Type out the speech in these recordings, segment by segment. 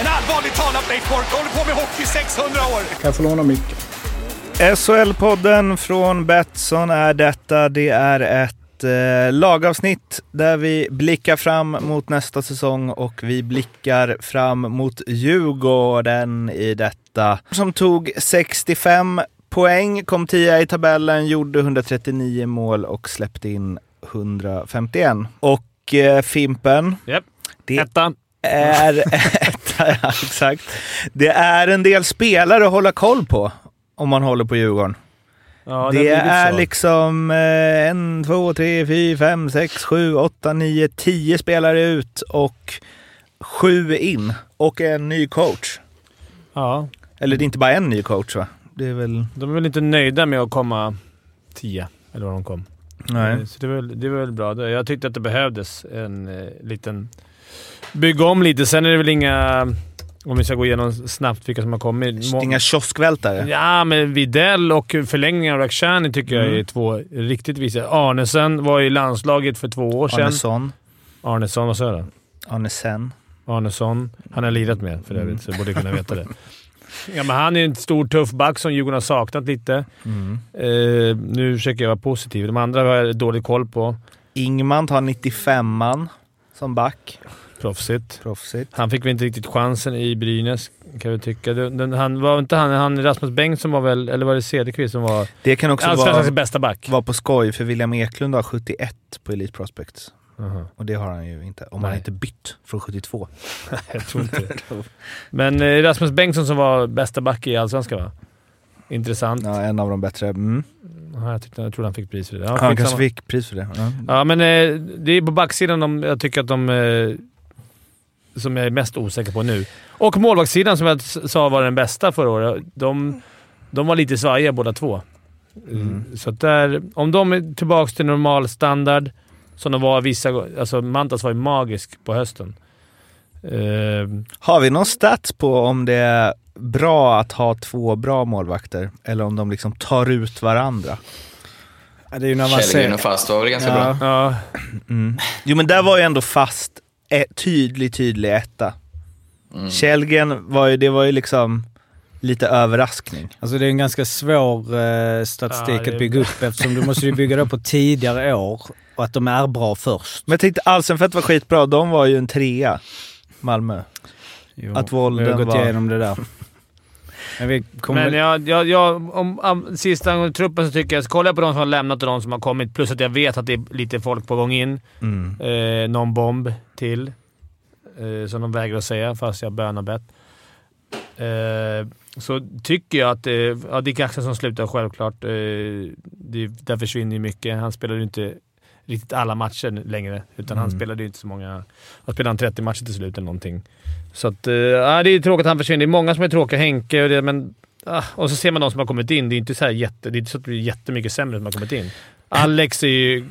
En allvarligt talad Leif Boork håller på med hockey i 600 år. Kan jag få låna micken? SHL-podden från Betsson är detta. Det är ett eh, lagavsnitt där vi blickar fram mot nästa säsong och vi blickar fram mot Djurgården i detta. Som tog 65 poäng, kom 10 i tabellen, gjorde 139 mål och släppte in 151. Och eh, Fimpen, Japp. det Etta. är etta, ja, exakt. Det är en del spelare att hålla koll på om man håller på Djurgården. Ja, det blivit är så. liksom eh, en, två, tre, fyra, fem, sex, sju, åtta, nio, tio spelare ut och sju in. Och en ny coach. Ja, Eller det är inte bara en ny coach va? Det är väl... de är väl inte nöjda med att komma tio, eller vad de kom. Nej. Så det är väl, det är väl bra. Det- Jag tyckte att det behövdes en eh, liten... Bygga om lite. Sen är det väl inga... Om vi ska gå igenom snabbt vilka som har kommit. Inga kioskvältare. Ja, men Videll och förlängningen av Rakhshani tycker jag Mm. är två riktigt visa. Arnesen var i landslaget för två år sedan. Arnesson. Arnesson, vad sa jag då? Arnesen. Arnesson. Han har lirat med för Mm. övrigt, så jag borde kunna veta det. Ja, men han är en stor tuff back som Djurgården har saknat lite. Mm. Eh, nu försöker jag vara positiv. De andra har jag dålig koll på. Ingman tar 95an som back. Proffsigt. Proffsigt. Han fick väl inte riktigt chansen i Brynäs, kan jag tycka. Den, han, var inte han, han Rasmus Bengtsson var väl, eller var det Cederqvist som var Det kan också vara, bästa back? vara på skoj för William Eklund har 71 på Elite Prospects. Aha. Och det har han ju inte. Om han Nej. inte bytt från 72. Jag tror inte det. Men eh, Rasmus Bengtsson som var bästa back i Allsvenskan va? Intressant. Ja, en av de bättre. Mm. Ja, jag, tyckte, jag tror han fick pris för det. Ja, Han kanske fick pris för det. Ja. Ja, men eh, det är på backsidan de, jag tycker att de... Eh, som jag är mest osäker på nu. Och målvaktssidan som jag sa var den bästa förra året. De, de var lite svajiga båda två. Mm. Så där, om de är tillbaka till normal standard, som de var vissa gå- Alltså Mantas var ju magisk på hösten. Eh, Har vi någon stats på om det är bra att ha två bra målvakter? Eller om de liksom tar ut varandra? Ja, det är ju när man Källgren och fast var väl ganska Ja. bra. ja, Mm. Jo men där var ju ändå fast e- tydlig, tydlig etta. Mm. Källgren var ju, det var ju liksom lite överraskning. Alltså det är en ganska svår eh, statistik Ja, är- att bygga upp eftersom du måste ju bygga det på tidigare år och att de är bra först. Men jag tänkte Alsenfelt var skitbra, de var ju en trea. Malmö. Jo, Att Volden vi har gått var- igenom det där. Men vi kommer... Men jag, jag, jag, om, om sista gången truppen så tycker jag, så kollar jag på de som har lämnat och de som har kommit, plus att jag vet att det är lite folk på gång in. Mm. Eh, någon bomb till, eh, som de vägrar säga fast jag bönar bett. Eh, så tycker jag att... Eh, ja, Dick Axelsson slutar självklart. Eh, det, där försvinner ju mycket. Han spelar ju inte riktigt alla matcher längre, utan han Mm. spelade ju inte så många... Han spelade han 30 matcher till slut eller någonting. Så att, eh, ja, det är tråkigt att han försvinner. Det är många som är tråkiga. Henke och det, men... Ah, och så ser man de som har kommit in. Det är inte så, här jätte, det är inte så att det blir jättemycket sämre som har kommit in. Alex är ju...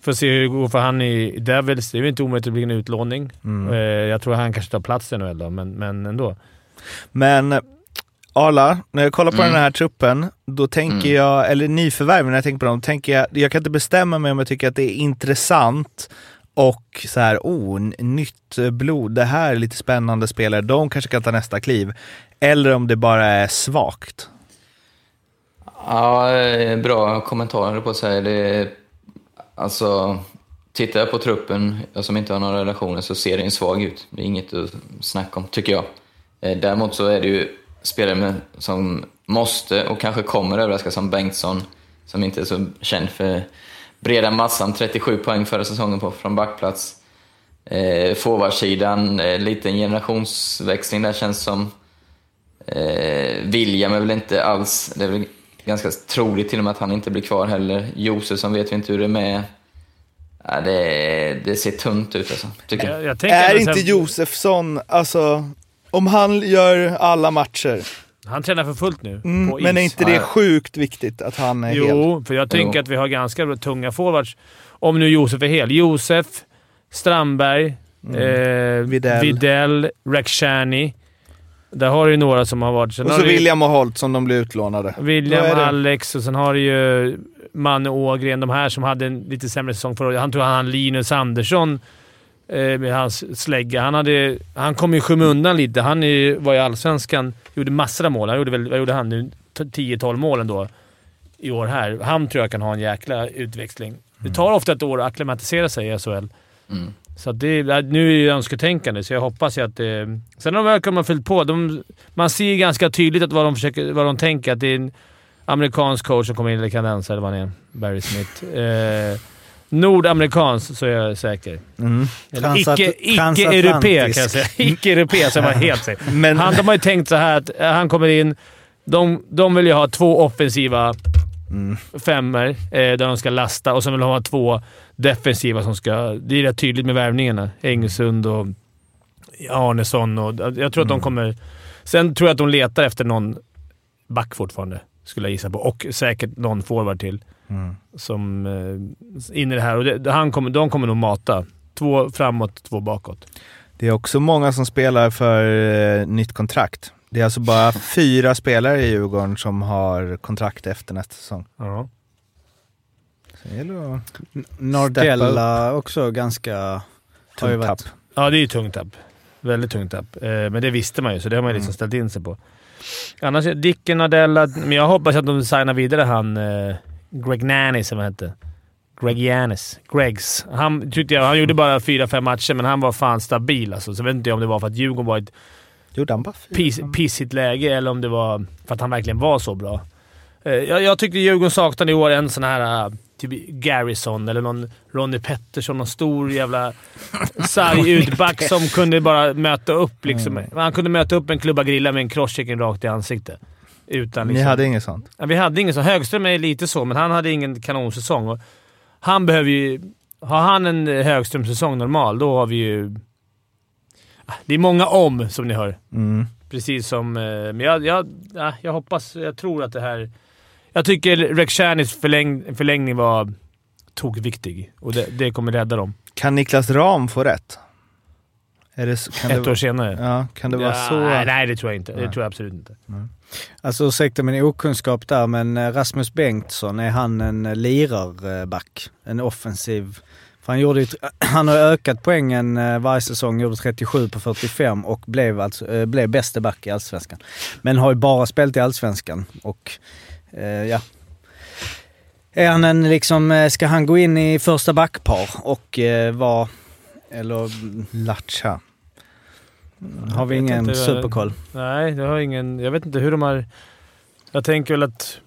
Får se hur det går för han i Devils. Det är ju inte omöjligt att det blir en utlåning. Mm. Eh, jag tror han kanske tar plats i NHL men, men ändå. Men Arla, när jag kollar på Mm. den här truppen, då tänker Mm. jag, eller nyförvärven, när jag tänker på dem, tänker jag, jag kan inte bestämma mig om jag tycker att det är intressant och så här, oh, nytt blod, det här är lite spännande spelare, de kanske kan ta nästa kliv. Eller om det bara är svagt. Ja, eh, bra kommentarer på sig. Det, alltså, tittar jag på truppen, jag som inte har några relationer, så ser den svag ut. Det är inget att snacka om, tycker jag. Eh, däremot så är det ju spelare med, som måste och kanske kommer överraska, som Bengtsson, som inte är så känd för breda massan. 37 poäng förra säsongen på, från backplats. Eh, Forwardsidan, eh, lite en generationsväxling där känns som. Eh, William är väl inte alls, det är väl ganska troligt till och med att han inte blir kvar heller. Josefsson vet vi inte hur det är med. Ja, det, det ser tunt ut alltså, tycker jag. Jag, jag Är inte Josefsson, alltså, om han gör alla matcher, Han tränar för fullt nu. Mm, på men är inte det sjukt viktigt att han är hel? Jo, för jag tänker Jo. att vi har ganska tunga forwards. Om nu Josef är hel. Josef, Strandberg, eh, Videll. Videll Rakhshani. Där har du ju några som har varit... Sen Och så William och Holt som de blir utlånade. William? Alex och sen har du ju Manne Ågren. De här som hade en lite sämre säsong förra året. Han tror han Linus Andersson med hans slägga. Han, hade, han kom i skymundan lite. Han är, ju- var i Allsvenskan. Gjorde massor av mål. Han gjorde väl, vad gjorde han nu? T- 10-12 mål ändå i år här. Han tror jag kan ha en jäkla utväxling. Det tar ofta ett år att acklimatisera sig i SHL. Mm. Så det, nu är det önsketänkande, så jag hoppas ju att det... Sen har de verkar fyllt på. De, man ser ju ganska tydligt att vad, de försöker, vad de tänker. Att det är en amerikansk coach som kommer in, eller kanadensare eller vad han är. Barry Smith. Eh, nordamerikansk, så är jag säker. Mm. Transat- icke- icke-europé kan jag säga. Icke-europé, så jag var helt säker. Men Han, de har ju tänkt så här att eh, han kommer in. De, de vill ju ha två offensiva Mm. femmer eh, där de ska lasta och sen vill de ha två defensiva som ska... Det är rätt tydligt med värvningarna. Engesund och Arnesson och... Jag tror att de kommer... Sen tror jag att de letar efter någon back fortfarande, skulle jag gissa på. Och säkert någon forward till Mm. som eh, in i det här. Och det, han kommer, de kommer nog mata. Två framåt, två bakåt. det är också många som spelar för eh, nytt kontrakt. Det är alltså bara fyra spelare i Djurgården som har kontrakt efter nästa säsong. Ja. Så det gäller att Nardella också ganska... tungt varit- tapp. Ja, det är ju tungt tapp. Väldigt tungt tapp. Eh, men det visste man ju, så det har man ju liksom ställt in sig på. Annars, Dicken, Nardella... Men jag hoppas att de signar vidare han... Eh, Greg Nanny som han hette. Greg Janis. Gregs. Han, tyckte jag, han gjorde bara fyra, fem matcher, men han var fan stabil alltså. Så vet inte om det var för att Djurgården var i ett Gjorde han bara fyra? piss, pissigt läge eller om det var för att han verkligen var så bra. Eh, jag, jag tyckte Djurgården saknade i år en sån här uh, typ Garrison eller någon Ronnie Pettersson. Någon stor jävla sarg utback som kunde bara möta upp. Liksom. Han kunde möta upp en klubba grilla med en crosschecken rakt i ansiktet. Utan, Ni liksom, hade inget sånt? Ja, vi hade ingen så. Högström är lite så, men han hade ingen kanonsäsong. Och han behöver ju... Har han en Högström-säsong normal, då har vi ju... Ah, Det är många om, som ni hör. Mm. Precis som... eh, Men jag, jag, ja, jag hoppas... Jag tror att det här... Jag tycker Rekshanis förläng, förlängning var tokviktig och det, det kommer rädda dem. Kan Niklas Ram få rätt? Det, Ett det, år senare. Ja, kan det vara Ja, så? Nej, det tror jag inte. Det Nej. tror jag absolut inte. Alltså ursäkta min okunskap där, men eh, Rasmus Bengtsson, är han en eh, lirarback? En offensiv? För han, gjorde han har ökat poängen eh, varje säsong, gjorde 37 på 45 och blev, alltså, blev bäste back i Allsvenskan. Men har ju bara spelat i Allsvenskan och ja. Är han en liksom, eh, ska han gå in i första backpar och eh, vara, eller Latcha. har vi ingen inte, eh, superkoll? Nej, jag har ingen... Jag vet inte hur de har... Jag tänker väl att...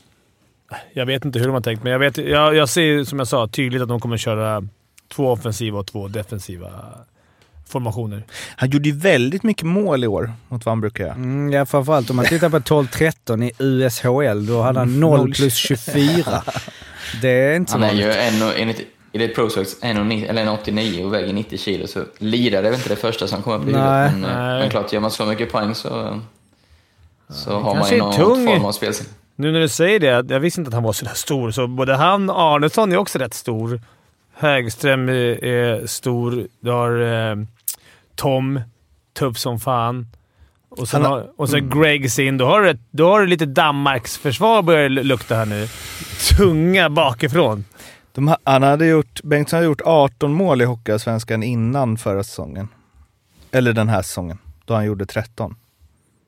Jag vet inte hur de har tänkt, men jag, vet, jag, jag ser som jag sa tydligt att de kommer köra två offensiva och två defensiva formationer. Han gjorde ju väldigt mycket mål i år mot vad han brukar göra. Mm, ja, framförallt om man tittar på 12-13 i USHL, då hade han 0 plus 24. Det är inte så Han är ju enligt Prospects 1,90 eller 1,89 och väger 90 kilo, så lirare är väl inte det första som kommer upp i Nej. huvudet. Men, eh, Nej. men klart, gör man så mycket poäng så, så har man ju någon tung. form av spelstil. Nu när du säger det, jag visste inte att han var så där stor. Så både han och Arnesson är också rätt stor. Högström är, är stor. Du har eh, Tom, tuff som fan. Och sen, har- och sen Greggs in. Då har, du, då har du lite Danmarks försvar börjar lukta här nu. Tunga bakifrån. De, ha- han hade gjort, Bengtsson hade gjort 18 mål i Hockeyallsvenskan innan förra säsongen. Eller den här säsongen, då han gjorde 13.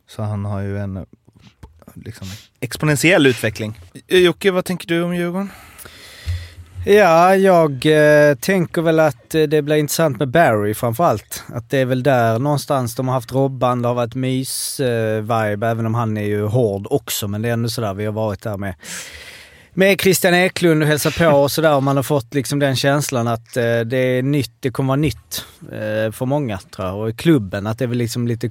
Så han har ju en liksom, exponentiell utveckling. Jocke, vad tänker du om Djurgården? Ja, jag eh, tänker väl att eh, det blir intressant med Barry framförallt. Att det är väl där någonstans de har haft Robban, det har varit mys-vibe, eh, även om han är ju hård också. Men det är ändå sådär, vi har varit där med, med Christian Eklund och hälsat på och sådär. Man har fått liksom den känslan att eh, det är nytt, det kommer vara nytt eh, för många tror jag. Och i klubben, att det är väl liksom lite,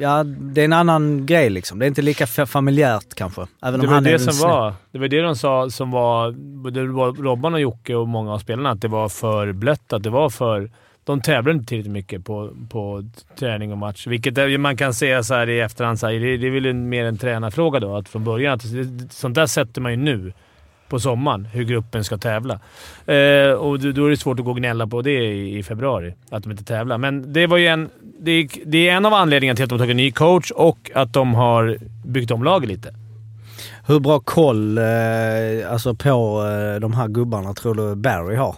ja det är en annan grej liksom. Det är inte lika fa- familjärt kanske. Även Det om var han är det väl som snäll. var. Det var det de sa som var... Både Robban och Jocke och många av spelarna, att det var för blött. Att det var för... de tävlar inte tillräckligt mycket på, på träning och match. Vilket är, man kan säga så här i efterhand, så här, det, det är väl mer en tränarfråga då, att från början. Att sånt där sätter man ju nu på sommaren, hur gruppen ska tävla. Eh, och då är det svårt att gå och gnälla på det i, i februari, att de inte tävlar. Men det, var ju en, det, det är en av anledningarna till att de tagit en ny coach och att de har byggt om laget lite. Hur bra koll eh, alltså på eh, de här gubbarna tror du Barry har?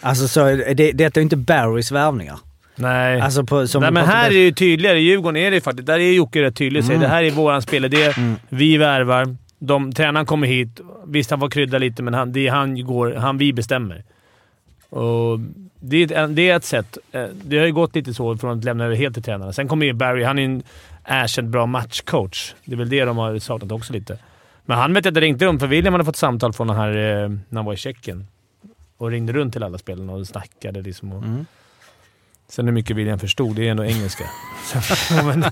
Alltså så, det, det är inte Barrys värvningar. Nej. Alltså på, som Nej, men här är det ju tydligare. I Djurgården är det ju faktiskt... Där är Jocke rätt tydlig. Säger Mm. det här är våran spelidé. Vi värvar. De, tränaren kommer hit. Visst, han får krydda lite, men han, det är han, går, han vi bestämmer. Och det, är ett, det är ett sätt. Eh, det har ju gått lite så från att lämna över helt till tränarna. Sen kommer ju Barry. Han är en erkänt bra matchcoach. Det är väl det de har saknat också lite. Men han vet jag att ringde runt, för William hade fått samtal från den här eh, när han var i Tjeckien. Och ringde runt till alla spelarna och snackade. Liksom och, Mm. Sen hur mycket William förstod, det är ändå engelska. Men,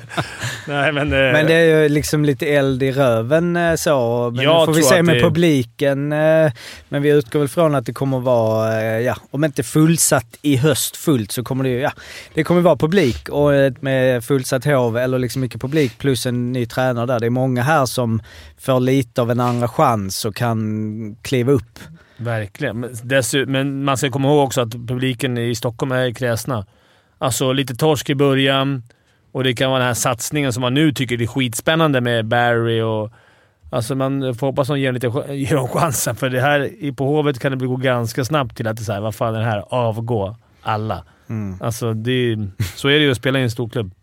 nej, men, eh, Men det är ju liksom lite eld i röven eh, så. Men Jag nu får vi se med det- publiken. eh, Men vi utgår väl från att det kommer vara, ja, om inte fullsatt i höst fullt så kommer det ju, ja, det kommer vara publik och med fullsatt hov eller liksom mycket publik plus en ny tränare där. Det är många här som får lite av en andra chans och kan kliva upp. Verkligen. Men, men man ska komma ihåg också att publiken i Stockholm är kräsna. Alltså lite torsk i början och det kan vara den här satsningen som man nu tycker är skitspännande med Barry och... Alltså man får hoppas att de ger, lite, ger dem chansen, för det här på Hovet kan det gå ganska snabbt till att det är såhär, vad fan är det här? Avgå alla. Alltså det, så är det ju att spela i en stor klubb.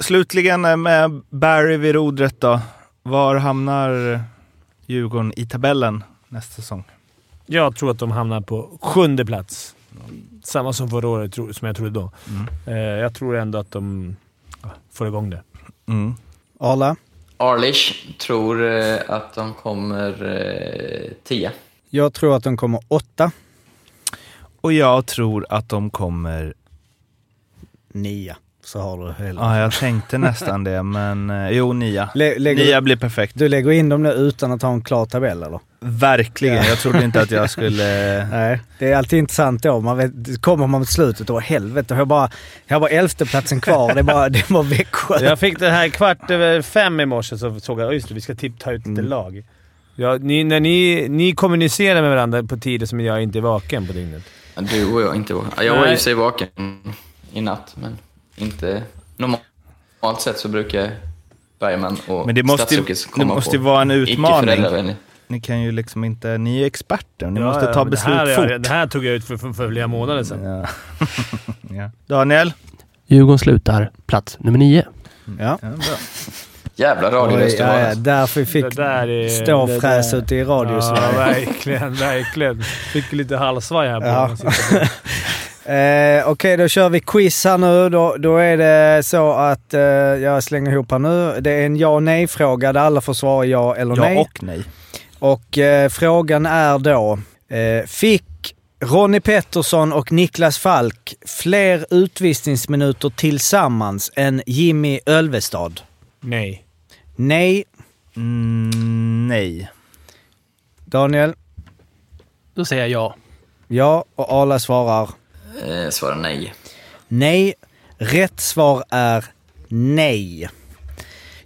Slutligen eh, med Barry vid rodret då. Var hamnar Djurgården i tabellen nästa säsong? Jag tror att de hamnar på sjunde plats. Samma som förra året, som jag trodde då. Eh, jag tror ändå att de får igång det. Mm. Arla? Arlish tror eh, att de kommer eh, tia. Jag tror att de kommer åtta. Och jag tror att de kommer... Nia. Så har du hela. Ja, jag tänkte nästan det, men eh, jo, nia. Lä- lägger- Nia blir perfekt. Du lägger in dem nu utan att ha en klar tabell eller? Verkligen. Ja. Jag trodde inte att jag skulle... Nej, det är alltid intressant då. Man vet, kommer man mot slutet och helvete, jag har bara, jag har bara elfteplatsen kvar. Det är bara, det är bara Växjö. Jag fick det här kvart över fem i morse så såg jag just det, vi ska typ ta ut lite lag. Ja, ni, när ni, ni kommunicerar med varandra på tider som jag inte är vaken på dygnet. Du och jag inte vaken. Jag var i och för sig vaken i natt, men inte... Normalt sett så brukar Bergman och Men det måste ju, Stadsjokis det komma måste på ju vara en utmaning. Ni kan ju liksom inte... Ni är experter. Ni Ja, måste ja, ta beslut det här, fort. Jag, det här tog jag ut för, för, för flera månader sedan. Ja. ja. Daniel? Djurgården slutar plats nummer nio. Ja. Ja, bra. Jävla Oj, radioröst du ja, alltså. därför fick Det där är- stå det och fräsa där- ute i radio Ja, verkligen. Verkligen. Fick lite halsvaj här på Ja. Ja. Eh, Okej, då kör vi quiz här nu. Då, då är det så att eh, jag slänger ihop här nu. Det är en ja och nej-fråga där alla får svara ja eller Ja nej. och nej. Och eh, frågan är då, eh, fick Ronny Pettersson och Niklas Falk fler utvisningsminuter tillsammans än Jimmy Ölvestad? Nej. Nej. Mm, nej. Daniel? Då säger jag ja. Ja. Och Arla svarar? Eh, svara nej. Nej. Rätt svar är nej.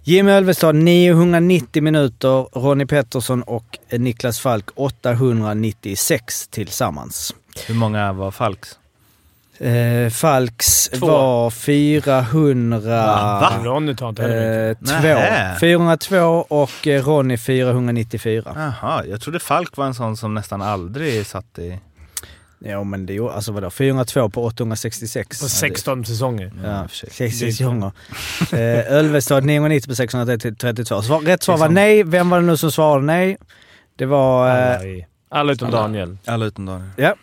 Jimmy Ölvestad 990 minuter, Ronny Pettersson och Niklas Falk 896 tillsammans. Hur många var Falks? Eh, Falks Två. var 400... Ronny tar inte heller Eh, två. Nähä. 402 och eh, Ronny 494. Jaha, jag trodde Falk var en sån som nästan aldrig satt i... Ja men det är ju, alltså vadå, 402 på 866. På 16 säsonger. Ja, i och för sig. 66 gånger. Eh, Ölvestad 990 på 632. Svar, rätt svar var nej. Vem var det nu som svarade nej? Det var... Eh, Alla, i- alla utom Daniel. Alla utom Daniel. ja,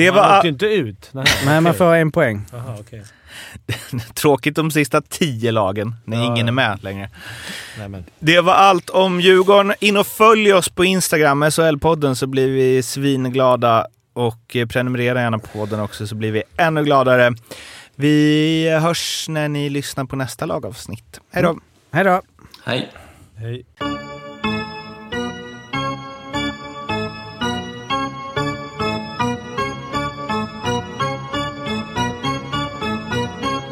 Det Man var åkte ju inte ut. Nej, men man får en poäng. Jaha, okej. tråkigt de sista tio lagen, när Ja, ingen är med längre. Nej, men. Det var allt om Djurgården. In och följ oss på Instagram, SHL-podden, så blir vi svinglada. Och eh, prenumerera gärna på podden också så blir vi ännu gladare. Vi hörs när ni lyssnar på nästa lagavsnitt. Hej då! Hej då! Hej. Hej.